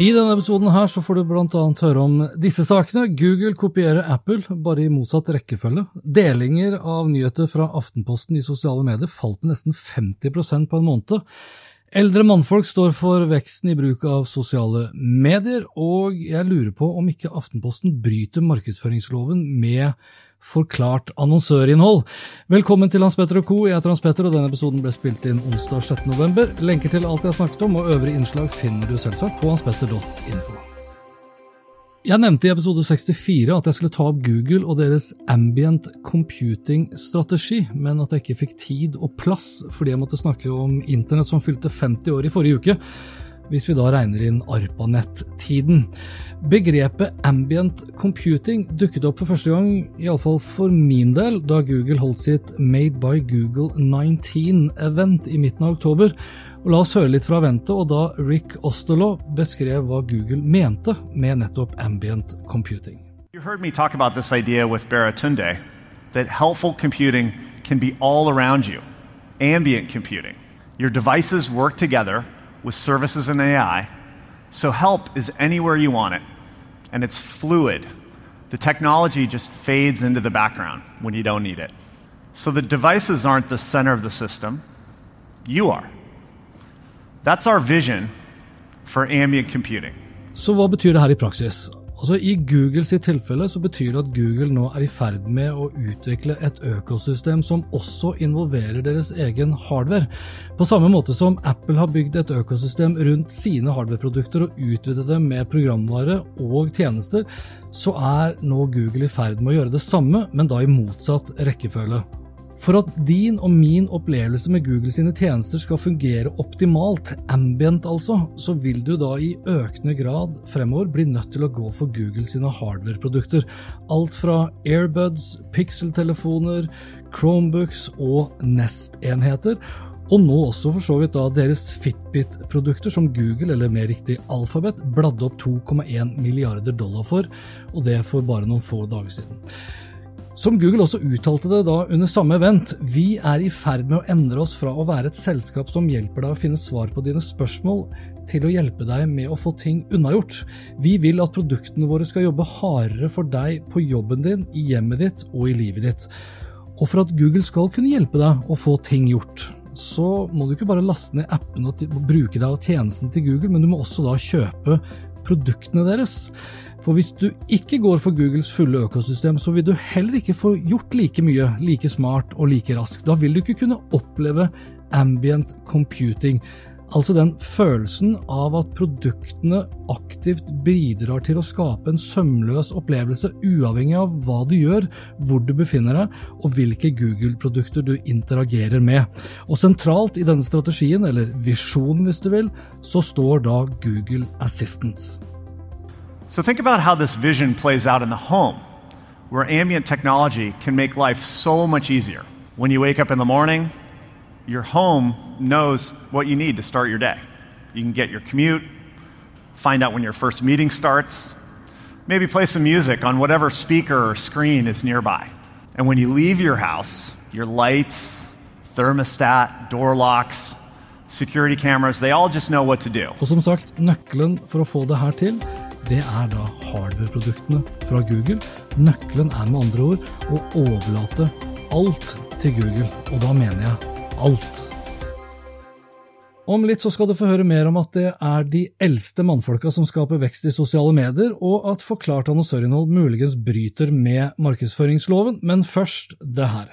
I denne episoden her så får du annet høre om disse sakene. Google kopierer Apple, bare i motsatt rekkefølge. Delinger av nyheter fra Aftenposten i sosiale medier falt med nesten 50% på en måned. Eldre mannfolk står for veksten i bruk av sosiale medier, og jeg lurer på om ikke Aftenposten bryter markedsføringsloven med forklart annonsørinnhold. Velkommen til Hans Petter og co. Jeg heter Hans Petter, og denne episoden ble spilt inn onsdag 6. november. Lenker til alt jeg har snakket om og øvrige innslag finner du selvsagt på hanspetter.info. Jeg nevnte i episode 64 at jeg skulle ta opp Google og deres ambient computing-strategi, men at jeg ikke fikk tid og plass fordi jeg måtte snakke om internett som fylte 50 år i forrige uke, hvis vi da regner inn ARPANET-tiden. Begrepet ambient computing dukket opp for første gang, iallfall for min del, da Google holdt sitt Made by Google 19-event i midten av oktober. Og La oss høre litt fra eventet, og da Rick Osterlo beskrev hva Google mente med nettopp ambient computing. You heard me talk about this idea with Baratunde that helpful computing can be all around you. Ambient computing. Your devices work together with services and AI, so help is anywhere you want it, and it's fluid. The technology just fades into the background when you don't need it. So the devices aren't the center of the system, you are. That's our vision for ambient computing. Så hva betyr det her i praksis? Altså I Google sitt tilfelle så betyr det at Google nå er i ferd med å utvikle et økosystem som også involverer deres egen hardware. På samme måte som Apple har bygd et økosystem rundt sine hardwareprodukter og utvidet dem med programvare og tjenester, så er nå Google i ferd med å gjøre det samme, men da i motsatt rekkefølge. For at din og min opplevelse med Google sine tjenester skal fungere optimalt, ambient altså, så vil du da i økende grad fremover bli nødt til å gå for Google sine hardware-produkter. Alt fra Airbuds, Pixel-telefoner, Chromebooks og Nest-enheter. Og nå også for så vidt da deres Fitbit-produkter, som Google, eller mer riktig Alphabet, bladde opp 2,1 milliarder dollar for, og det for bare noen få dager siden. Som Google også uttalte det da under samme event, vi er i ferd med å endre oss fra å være et selskap som hjelper deg å finne svar på dine spørsmål, til å hjelpe deg med å få ting unnagjort. Vi vil at produktene våre skal jobbe hardere for deg på jobben din, i hjemmet ditt og i livet ditt. Og for at Google skal kunne hjelpe deg å få ting gjort, så må du ikke bare laste ned appen og bruke deg av tjenesten til Google, men du må også da kjøpe produktene deres. For hvis du ikke går for Googles fulle økosystem, så vil du heller ikke få gjort like mye, like smart og like raskt. Da vil du ikke kunne oppleve ambient computing. Altså den følelsen av at produktene aktivt bidrar til å skape en sømløs opplevelse, uavhengig av hva du gjør, hvor du befinner deg og hvilke Google-produkter du interagerer med. Og sentralt i denne strategien, eller visjonen hvis du vil, så står da Google Assistant. So think about how this vision plays out in the home, where ambient technology can make life so much easier. When you wake up in the morning, your home knows what you need to start your day. You can get your commute, find out when your first meeting starts, maybe play some music on whatever speaker or screen is nearby. And when you leave your house, your lights, thermostat, door locks, security cameras, they all just know what to do. Og som sagt, nøkkelen for å få det her til, det er da hardware-produktene fra Google. Nøkkelen er med andre ord å overlate alt til Google, og da mener jeg alt. Om litt så skal du få høre mer om at det er de eldste mannfolka som skaper vekst i sosiale medier, og at forklart annonsørinnhold muligens bryter med markedsføringsloven, men først det her.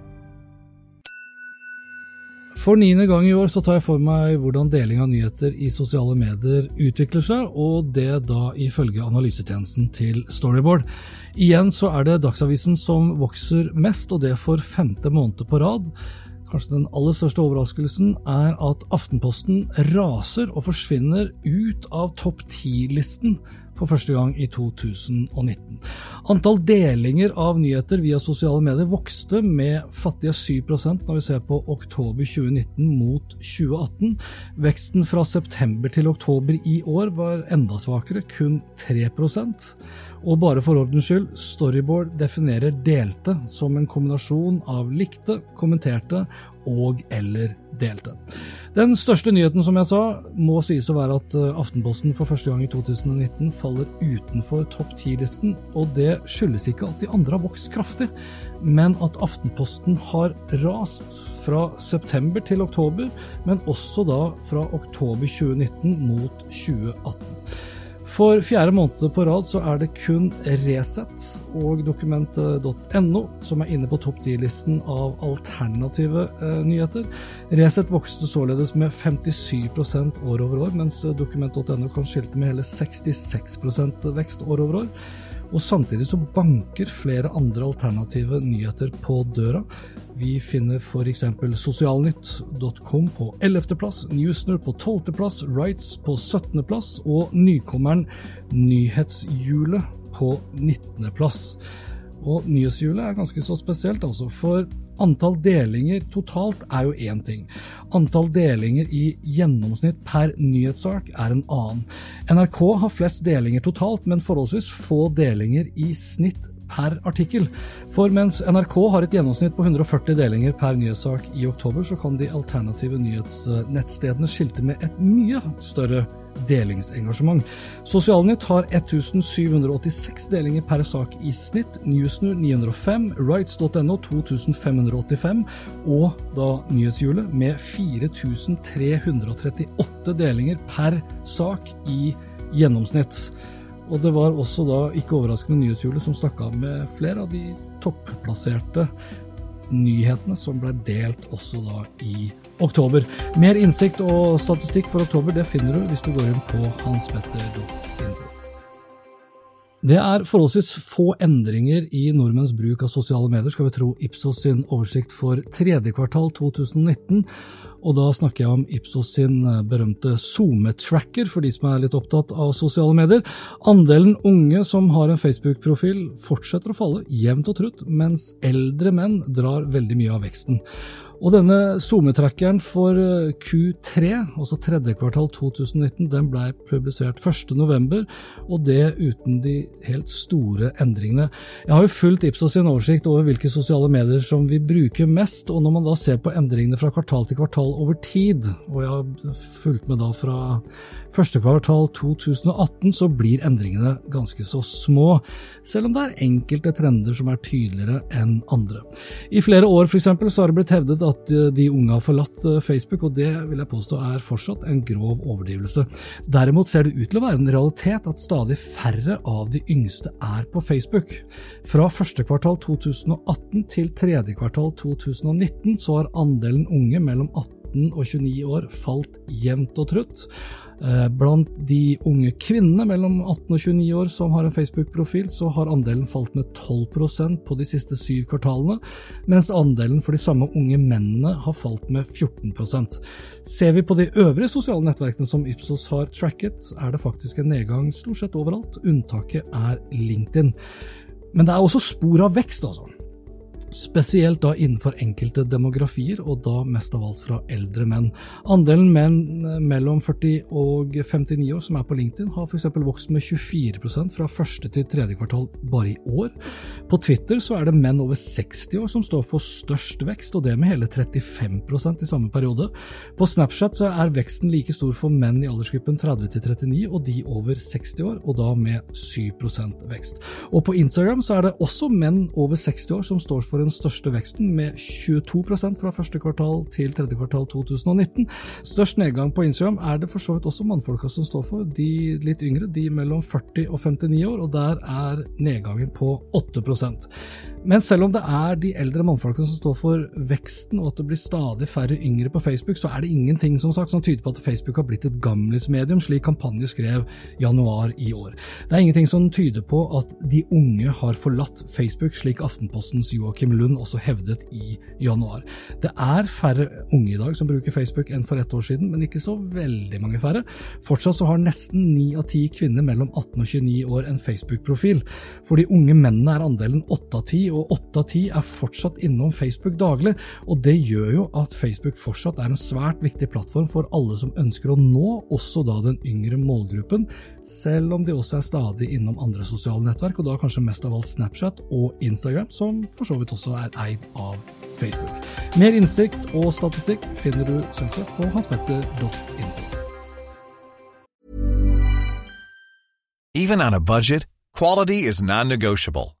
For niende gang i år så tar jeg for meg hvordan deling av nyheter i sosiale medier utvikler seg, og det da ifølge analysetjenesten til Storyboard. Igjen så er det Dagsavisen som vokser mest, og det for femte måned på rad. Kanskje den aller største overraskelsen er at Aftenposten raser og forsvinner ut av topp ti-listen for første gang i 2019. Antall delinger av nyheter via sosiale medier vokste med fattige 7% når vi ser på oktober 2019 mot 2018. Veksten fra september til oktober i år var enda svakere, kun 3% og bare for ordens skyld, Storyboard definerer delte som en kombinasjon av likte, kommenterte og eller delte. Den største nyheten, som jeg sa, må sies å være at eh, Aftenposten for første gang i 2019 faller utenfor topp 10-listen, og det skyldes ikke at de andre har vokst kraftig, men at Aftenposten har rast fra september til oktober, men også da fra oktober 2019 mot 2018. For fjerde måned på rad så er det kun Resett og dokument.no som er inne på topp 10-listen av alternative eh, nyheter. Resett vokste således med 57% år over år, mens dokument.no kan skilte med hele 66% vekst år over år. Og samtidig så banker flere andre alternative nyheter på døra. Vi finner f.eks. sosialnytt.com på 11. plass, Newsner på 12. plass, Rights på 17. plass og nykommeren Nyhetshjulet på 19. plass. Og nyhetshjulet er ganske så spesielt, altså, for antall delinger totalt er jo én ting. Antall delinger i gjennomsnitt per nyhetssak er en annen. NRK har flest delinger totalt, men forholdsvis få delinger i snitt per artikkel. For mens NRK har et gjennomsnitt på 140 delinger per nyhetssak i oktober, så kan de alternative nyhetsnettstedene skilte med et mye større delingsengasjement. Sosialnytt har 1786 delinger per sak i snitt, Newsner 905, rights.no 2585 og da Nyhetshjulet med 4338 delinger per sak i gjennomsnitt. Og det var også da, ikke overraskende, Nyhetshjulet som snakka med flere av de topplasserte nyhetene som ble delt også da i oktober. Mer innsikt og statistikk for oktober det finner du hvis du går inn på hanspetter.info. Det er forholdsvis få endringer i nordmenns bruk av sosiale medier, skal vi tro Ipsos sin oversikt for tredje kvartal 2019. Og da snakker jeg om Ipsos sin eh, berømte SoMe-tracker, for de som er litt opptatt av sosiale medier. Andelen unge som har en Facebook-profil fortsetter å falle jevnt og trutt, mens eldre menn drar veldig mye av veksten. Og denne SoMe-trackeren for eh, Q3, altså tredje kvartal 2019, den ble publisert 1.11, og det uten de helt store endringene. Jeg har jo fulgt Ipsos sin oversikt over hvilke sosiale medier som vi bruker mest, og når man da ser på endringene fra kvartal til kvartal over tid, og jeg har fulgt med da fra Første kvartal 2018 så blir endringene ganske så små, selv om det er enkelte trender som er tydeligere enn andre. I flere år eksempel, så har det blitt hevdet at de unge har forlatt eh, Facebook, og det vil jeg påstå er fortsatt en grov overdrivelse. Derimot ser det ut til å være en realitet at stadig færre av de yngste er på Facebook. Fra første kvartal 2018 til tredje kvartal 2019 så har andelen unge mellom 18 og 29 år falt jevnt og trutt. Eh, blant de unge kvinnene mellom 18 og 29 år som har en Facebook-profil, så har andelen falt med 12% på de siste syv kvartalene, mens andelen for de samme unge mennene har falt med 14% Ser vi på de øvrige sosiale nettverkene som Ipsos har tracket, er det faktisk en nedgang stort sett overalt. Unntaket er LinkedIn. Men det er også spor av vekst, altså. Spesielt da innenfor enkelte demografier, og da mest av alt fra eldre menn. Andelen menn eh, mellom 40 og 59 år som er på LinkedIn, har f.eks. vokst med 24% fra første til tredje kvartal bare i år. På Twitter så er det menn over 60 år som står for størst vekst, og det med hele 35% i samme periode. På Snapchat så er veksten like stor for menn i aldersgruppen 30 til 39 og de over 60 år, og da med 7% vekst. Og på Instagram så er det også menn over 60 år som står for den største veksten, med 22% fra første kvartal til tredje kvartal 2019. Størst nedgang på Instagram er det for så vidt også mannfolka som står for, de litt yngre, de mellom 40 og 59 år, og der er nedgangen på 8 men selv om det er de eldre mannfolkene som står for veksten, og at det blir stadig færre yngre på Facebook, så er det ingenting som sagt som tyder på at Facebook har blitt et gamlismedium, slik kampanje skrev januar i år. Det er ingenting som tyder på at de unge har forlatt Facebook, slik Aftenpostens Joakim Lund også hevdet i januar. Det er færre unge i dag som bruker Facebook enn for ett år siden, men ikke så veldig mange færre. Fortsatt så har nesten ni av ti kvinner mellom 18 og 29 år en Facebook-profil. For de unge mennene er andelen åtte av ti og åtte av ti er fortsatt innom Facebook daglig, og det gjør jo at Facebook fortsatt er en svært viktig plattform for alle som ønsker å nå også da den yngre målgruppen, selv om de også er stadig innom andre sosiale nettverk, og da kanskje mest av alt Snapchat og Instagram, som for så vidt også er eid av Facebook. Mer innsikt og statistikk finner du selvsagt på hanspetter.info. Even on a budget, quality is non-negotiable.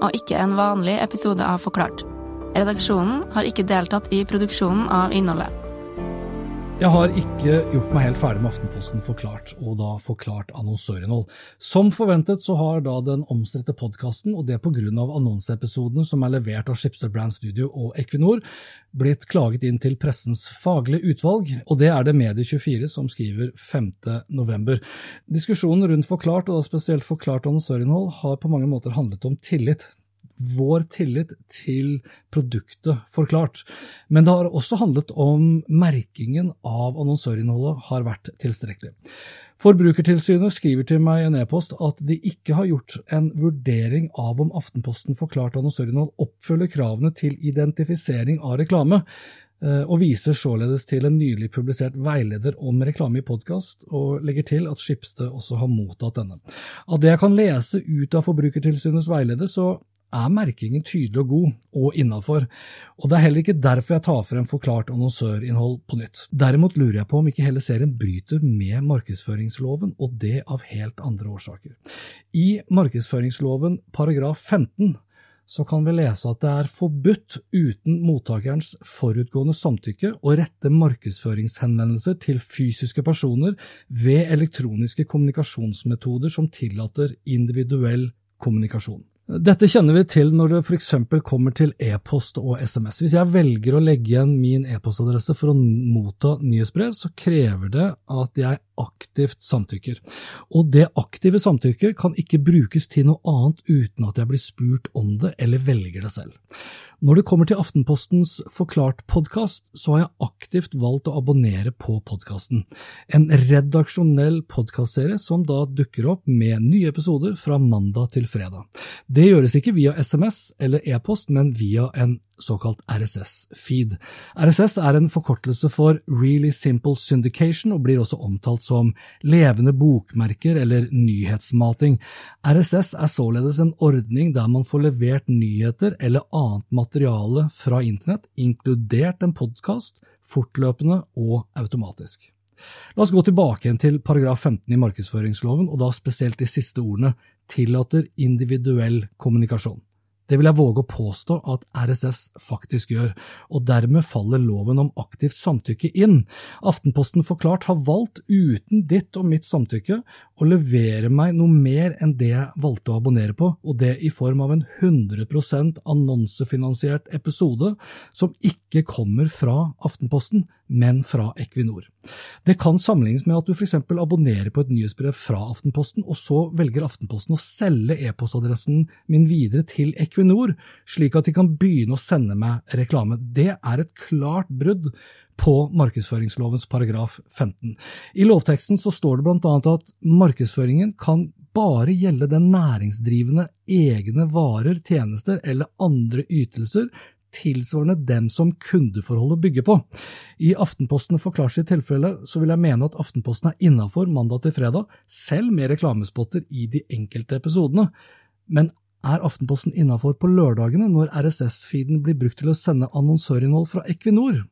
og ikke en vanlig episode av Forklart. Redaksjonen har ikke deltatt i produksjonen av innholdet. Jeg har ikke gjort meg helt ferdig med Aftenposten forklart, og da forklart annonsørinnhold. Som forventet så har da den omstridte podkasten, og det pga. annonseepisodene som er levert av Schibsted Brand Studio og Equinor, blitt klaget inn til pressens faglige utvalg, og det er det Medie24 som skriver 5.11. Diskusjonen rundt forklart, og da spesielt forklart annonsørinnhold, har på mange måter handlet om tillit vår tillit til produktet forklart. Men det har også handlet om merkingen av annonsørinnholdet har vært tilstrekkelig. Forbrukertilsynet skriver til meg i en e-post at de ikke har gjort en vurdering av om Aftenposten forklart annonsørinnhold oppfyller kravene til identifisering av reklame, eh, og viser således til en nylig publisert veileder om reklame i podkast, og legger til at Skipsted også har mottatt denne. Av det jeg kan lese ut av Forbrukertilsynets veileder, så er merkingen tydelig og god, og innafor, og det er heller ikke derfor jeg tar frem forklart annonsørinnhold på nytt. Derimot lurer jeg på om ikke hele serien bryter med markedsføringsloven, og det av helt andre årsaker. I markedsføringsloven paragraf 15 så kan vi lese at det er forbudt uten mottakerens forutgående samtykke å rette markedsføringshenvendelser til fysiske personer ved elektroniske kommunikasjonsmetoder som tillater individuell kommunikasjon. Dette kjenner vi til når det f.eks. kommer til e-post og SMS. Hvis jeg velger å legge igjen min e-postadresse for å motta nyhetsbrev, så krever det at jeg aktivt samtykker. Og det aktive samtykket kan ikke brukes til noe annet uten at jeg blir spurt om det eller velger det selv. Når det kommer til Aftenpostens Forklart-podkast, så har jeg aktivt valgt å abonnere på podkasten. En redaksjonell podkastserie som da dukker opp med nye episoder fra mandag til fredag. Det gjøres ikke via SMS eller e-post, men via en såkalt RSS-feed. RSS er en forkortelse for Really Simple Syndication og blir også omtalt som levende bokmerker eller nyhetsmating. RSS er således en ordning der man får levert nyheter eller annet materiale fra internett, inkludert en podkast, fortløpende og automatisk. La oss gå tilbake igjen til paragraf 15 i markedsføringsloven, og da spesielt de siste ordene tillater individuell kommunikasjon. Det vil jeg våge å påstå at RSS faktisk gjør, og dermed faller loven om aktivt samtykke inn. Aftenposten Forklart har valgt, uten ditt og mitt samtykke, å levere meg noe mer enn det jeg valgte å abonnere på, og det i form av en 100% annonsefinansiert episode som ikke kommer fra Aftenposten, men fra Equinor. Det kan sammenlignes med at du f.eks. abonnerer på et nyhetsbrev fra Aftenposten, og så velger Aftenposten å selge e-postadressen min videre til Equinor, slik at de kan begynne å sende meg reklame. Det er et klart brudd på markedsføringslovens paragraf 15. I lovteksten så står det annet at markedsføringen kan bare gjelde den næringsdrivende egne varer, tjenester eller andre ytelser tilsvarende dem som kundeforholdet bygger på. I Aftenposten forklart sitt tilfelle så vil jeg mene at Aftenposten er innafor mandag til fredag, selv med reklamespotter i de enkelte episodene. Men er Aftenposten innafor på lørdagene når RSS-feeden blir brukt til å sende annonsørinnhold fra Equinor?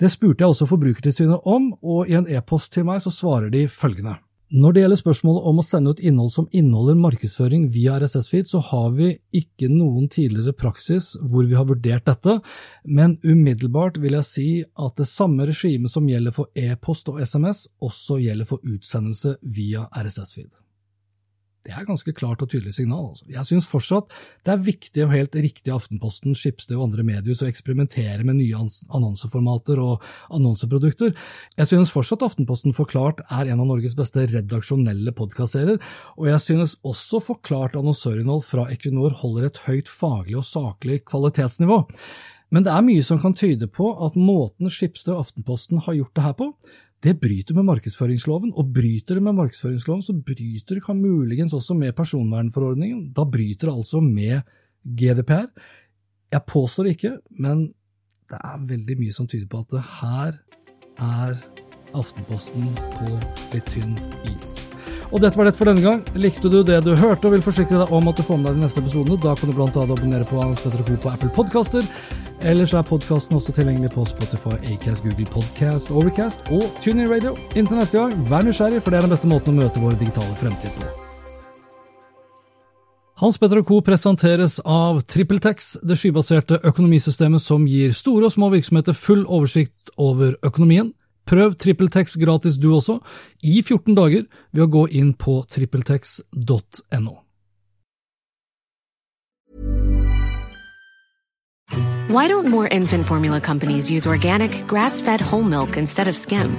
Det spurte jeg også Forbrukertilsynet om, og i en e-post til meg så svarer de følgende. Når det gjelder spørsmålet om å sende ut innhold som inneholder markedsføring via RSS-feed, så har vi ikke noen tidligere praksis hvor vi har vurdert dette, men umiddelbart vil jeg si at det samme regimet som gjelder for e-post og SMS, også gjelder for utsendelse via RSS-feed. Det er ganske klart og tydelig signal. Altså. Jeg synes fortsatt det er viktig og helt riktig av Aftenposten, Skipsted og andre medier å eksperimentere med nye annonseformater og annonseprodukter. Jeg synes fortsatt Aftenposten Forklart er en av Norges beste redaksjonelle podkastserier, og jeg synes også Forklart annonsørinnhold fra Equinor holder et høyt faglig og saklig kvalitetsnivå. Men det er mye som kan tyde på at måten Skipsted og Aftenposten har gjort det her på, det bryter med markedsføringsloven, og bryter det med markedsføringsloven, så bryter det muligens også med personvernforordningen. Da bryter det altså med GDPR. Jeg påstår det ikke, men det er veldig mye som tyder på at det her er Aftenposten på litt tynn is. Og dette var det for denne gang. Likte du det du hørte og vil forsikre deg om at du får med deg de neste episodene, da kan du annet abonnere på Hans Petter Co. på Apple Podkaster. Ellers er podkasten også tilgjengelig på Spotify, Acast, Google Podcast, Overcast og TuneIn Radio. Inntil neste gang, vær nysgjerrig, for det er den beste måten å møte vår digitale fremtid på. Hans Petter Co. presenteres av TrippelTex, det skybaserte økonomisystemet som gir store og små virksomheter full oversikt over økonomien. Prøv TrippelTex gratis du også, i 14 dager, ved å gå inn på trippeltex.no. Why don't more infant formula companies use organic, grass-fed whole milk instead of skim?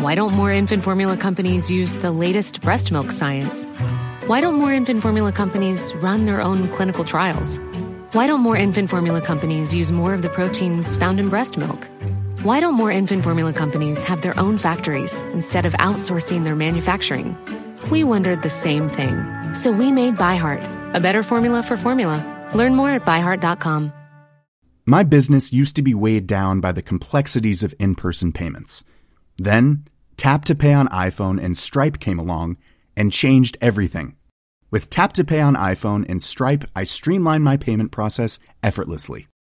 Why don't more infant formula companies use the latest breast milk science? Why don't more infant formula companies run their own clinical trials? Why don't more infant formula companies use more of the proteins found in breast milk? Why don't more infant formula companies have their own factories instead of outsourcing their manufacturing? We wondered the same thing. So we made ByHeart, a better formula for formula. Learn more at byheart.com. My business used to be weighed down by the complexities of in person payments. Then, Tap to Pay on iPhone and Stripe came along and changed everything. With Tap to Pay on iPhone and Stripe, I streamlined my payment process effortlessly.